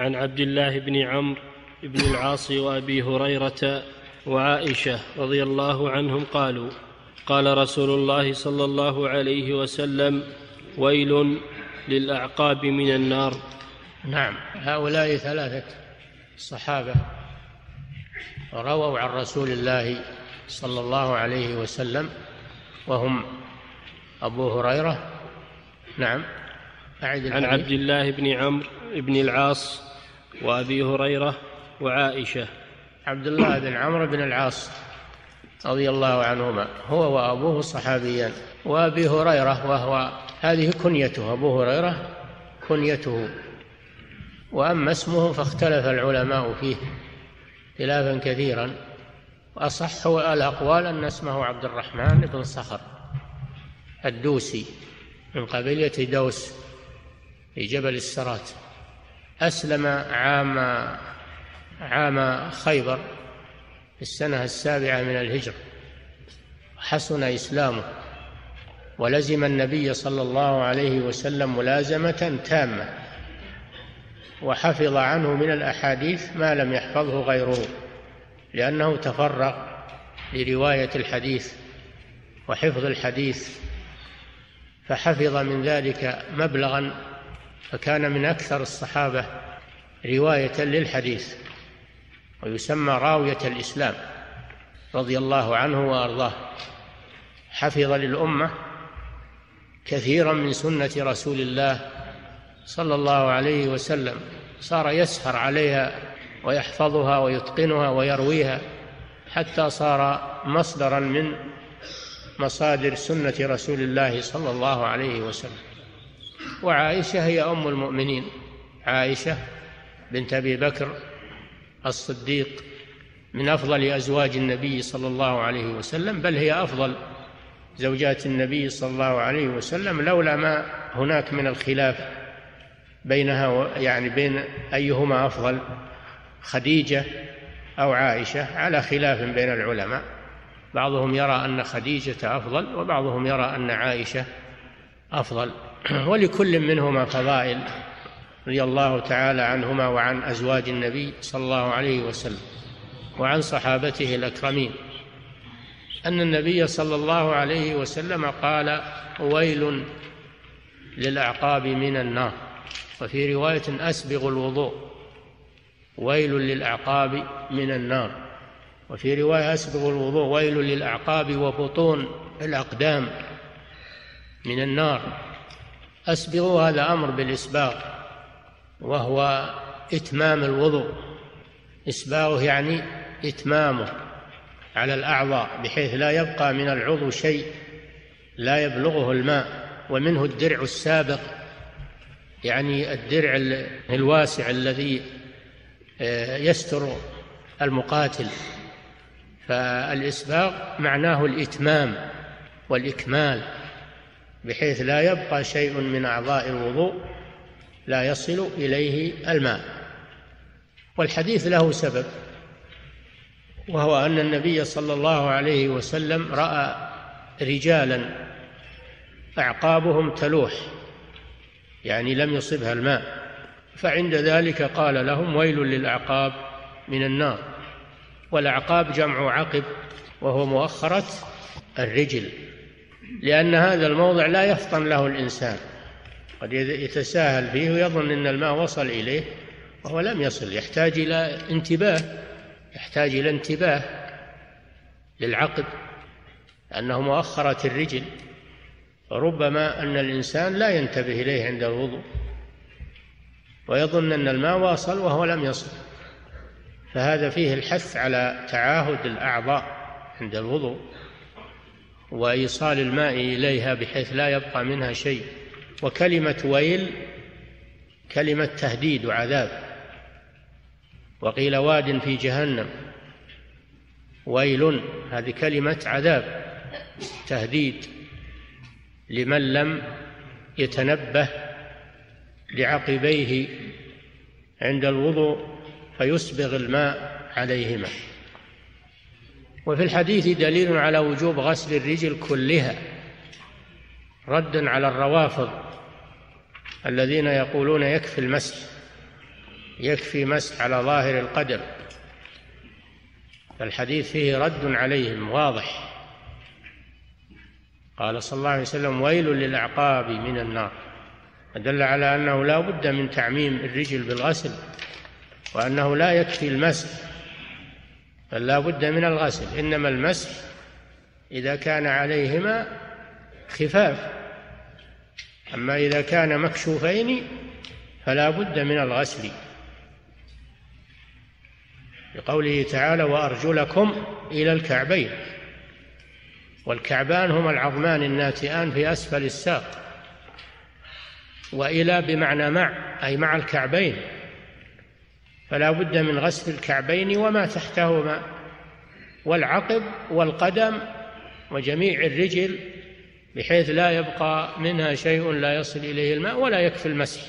عن عبد الله بن عمرو بن العاص وأبي هريرة وعائشة رضي الله عنهم قالوا قال رسول الله صلى الله عليه وسلم ويل للأعقاب من النار. نعم هؤلاء ثلاثة صحابة رووا عن رسول الله صلى الله عليه وسلم وهم أبو هريرة. نعم أعد عن عبد الله بن عمرو بن العاص وأبي هريرة وعائشة. عبد الله بن عمرو بن العاص رضي الله عنهما هو وأبوه صحابيان. وأبي هريرة وهو هذه كنيته أبو هريرة كنيته. وأما اسمه فاختلف العلماء فيه خلافا كثيرا. وأصح الأقوال أن اسمه عبد الرحمن بن صخر الدوسي من قبيلة دوس في جبل السرات. أسلم عام عام خيبر في السنة السابعة من الهجرة حسن إسلامه ولزم النبي صلى الله عليه وسلم ملازمة تامة وحفظ عنه من الأحاديث ما لم يحفظه غيره لأنه تفرغ لرواية الحديث وحفظ الحديث فحفظ من ذلك مبلغا فكان من أكثر الصحابة رواية للحديث ويسمى راوية الإسلام رضي الله عنه وأرضاه. حفظ للأمة كثيرا من سنة رسول الله صلى الله عليه وسلم صار يسهر عليها ويحفظها ويتقنها ويرويها حتى صار مصدرا من مصادر سنة رسول الله صلى الله عليه وسلم. وعائشة هي أم المؤمنين. عائشة بنت أبي بكر الصديق من أفضل أزواج النبي صلى الله عليه وسلم بل هي أفضل زوجات النبي صلى الله عليه وسلم لولا ما هناك من الخلاف بينها يعني بين أيهما أفضل خديجة أو عائشة على خلاف بين العلماء. بعضهم يرى أن خديجة أفضل وبعضهم يرى أن عائشة أفضل. ولكل منهما فضائل رضي الله تعالى عنهما وعن أزواج النبي صلى الله عليه وسلم وعن صحابته الأكرمين. أن النبي صلى الله عليه وسلم قال ويل للأعقاب من النار وفي رواية أسبغ الوضوء ويل للأعقاب من النار وفي رواية أسبغ الوضوء ويل للأعقاب وبطون الأقدام من النار. أسبغوا هذا أمر بالإسباغ وهو إتمام الوضوء. إسباغه يعني إتمامه على الأعضاء بحيث لا يبقى من العضو شيء لا يبلغه الماء ومنه الدرع السابق. يعني الدرع الواسع الذي آه، يستر المقاتل. فالإسباغ معناه الإتمام والإكمال. بحيث لا يبقى شيء من أعضاء الوضوء لا يصل إليه الماء. والحديث له سبب وهو أن النبي صلى الله عليه وسلم رأى رجالا أعقابهم تلوح يعني لم يصبها الماء. فعند ذلك قال لهم ويل للأعقاب من النار. والأعقاب جمع عقب وهو مؤخرة الرجل. لأن هذا الموضع لا يفطن له الإنسان. قد يتساهل فيه ويظن أن الماء وصل إليه وهو لم يصل يحتاج إلى انتباه يحتاج إلى انتباه للعقد أنه مؤخرة الرجل. وربما أن الإنسان لا ينتبه إليه عند الوضوء ويظن أن الماء واصل وهو لم يصل. فهذا فيه الحث على تعاهد الأعضاء عند الوضوء. وإيصال الماء إليها بحيث لا يبقى منها شيء. وكلمة ويل كلمة تهديد وعذاب. وقيل واد في جهنم. ويل هذه كلمة عذاب تهديد لمن لم يتنبه لعقبيه عند الوضوء فيسبغ الماء عليهما. وفي الحديث دليل على وجوب غسل الرجل كلها ردا على الروافض الذين يقولون يكفي المسح يكفي مسح على ظاهر القدم فالحديث فيه رد عليهم واضح. قال صلى الله عليه وسلم ويل للأعقاب من النار. دل على أنه لا بد من تعميم الرجل بالغسل وأنه لا يكفي المسح بل لا بد من الغسل إنما المسح إذا كان عليهما خفاف. أما إذا كان مكشوفين فلا بد من الغسل. لقوله تعالى وأرجلكم إلى الكعبين والكعبان هما العظمان الناتئان في أسفل الساق وإلى بمعنى مع أي مع الكعبين. فلا بد من غسل الكعبين وما تحتهما والعقب والقدم وجميع الرجل بحيث لا يبقى منها شيء لا يصل إليه الماء ولا يكفي المسح.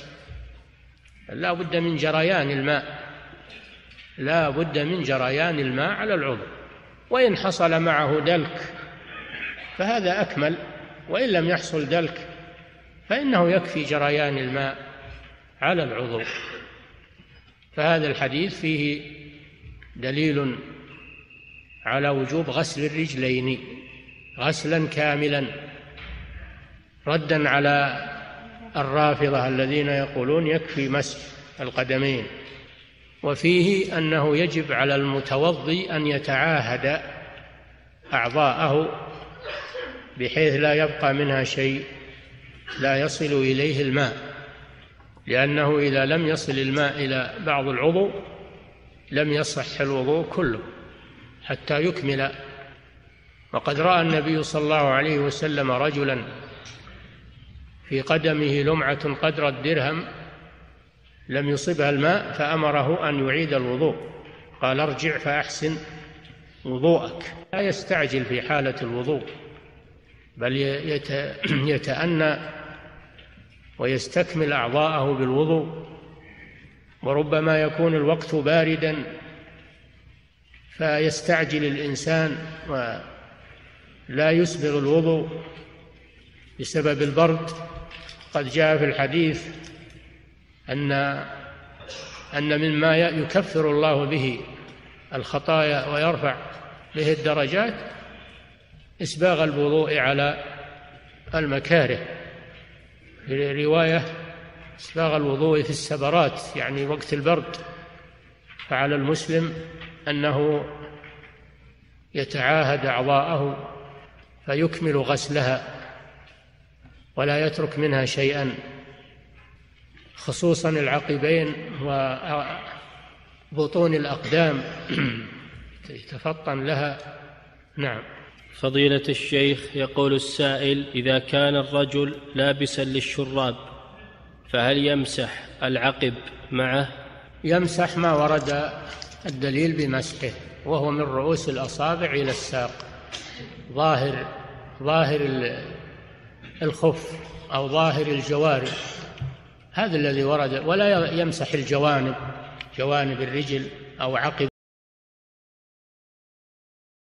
لا بد من جريان الماء. لا بد من جريان الماء على العضو. وإن حصل معه دلك فهذا أكمل وإن لم يحصل دلك فإنه يكفي جريان الماء على العضو. فهذا الحديث فيه دليل على وجوب غسل الرجلين غسلا كاملا ردا على الرافضة الذين يقولون يكفي مسح القدمين. وفيه أنه يجب على المتوضي أن يتعاهد أعضاءه بحيث لا يبقى منها شيء لا يصل إليه الماء. لأنه إذا لم يصل الماء إلى بعض العضو لم يصح الوضوء كله حتى يكمل. وقد رأى النبي صلى الله عليه وسلم رجلا في قدمه لمعة قدر الدرهم لم يصبها الماء فأمره أن يعيد الوضوء. قال ارجع فأحسن وضوءك. لا يستعجل في حالة الوضوء بل يتأنى ويستكمل أعضاءه بالوضوء وربما يكون الوقت باردا فيستعجل الإنسان ولا يسبغ الوضوء بسبب البرد. قد جاء في الحديث أن أن مما يكفر الله به الخطايا ويرفع به الدرجات إسباغ الوضوء على المكاره. في رواية إسباغ الوضوء في السبرات يعني وقت البرد. فعلى المسلم أنه يتعاهد أعضاءه فيكمل غسلها ولا يترك منها شيئا خصوصا العقبين وبطون الأقدام يتفطن لها. نعم. فضيلة الشيخ يقول السائل إذا كان الرجل لابسا للشراب فهل يمسح العقب معه؟ يمسح ما ورد الدليل بمسحه وهو من رؤوس الأصابع إلى الساق ظاهر ظاهر الخف أو ظاهر الجوارب هذا الذي ورد ولا يمسح الجوانب جوانب الرجل أو عقب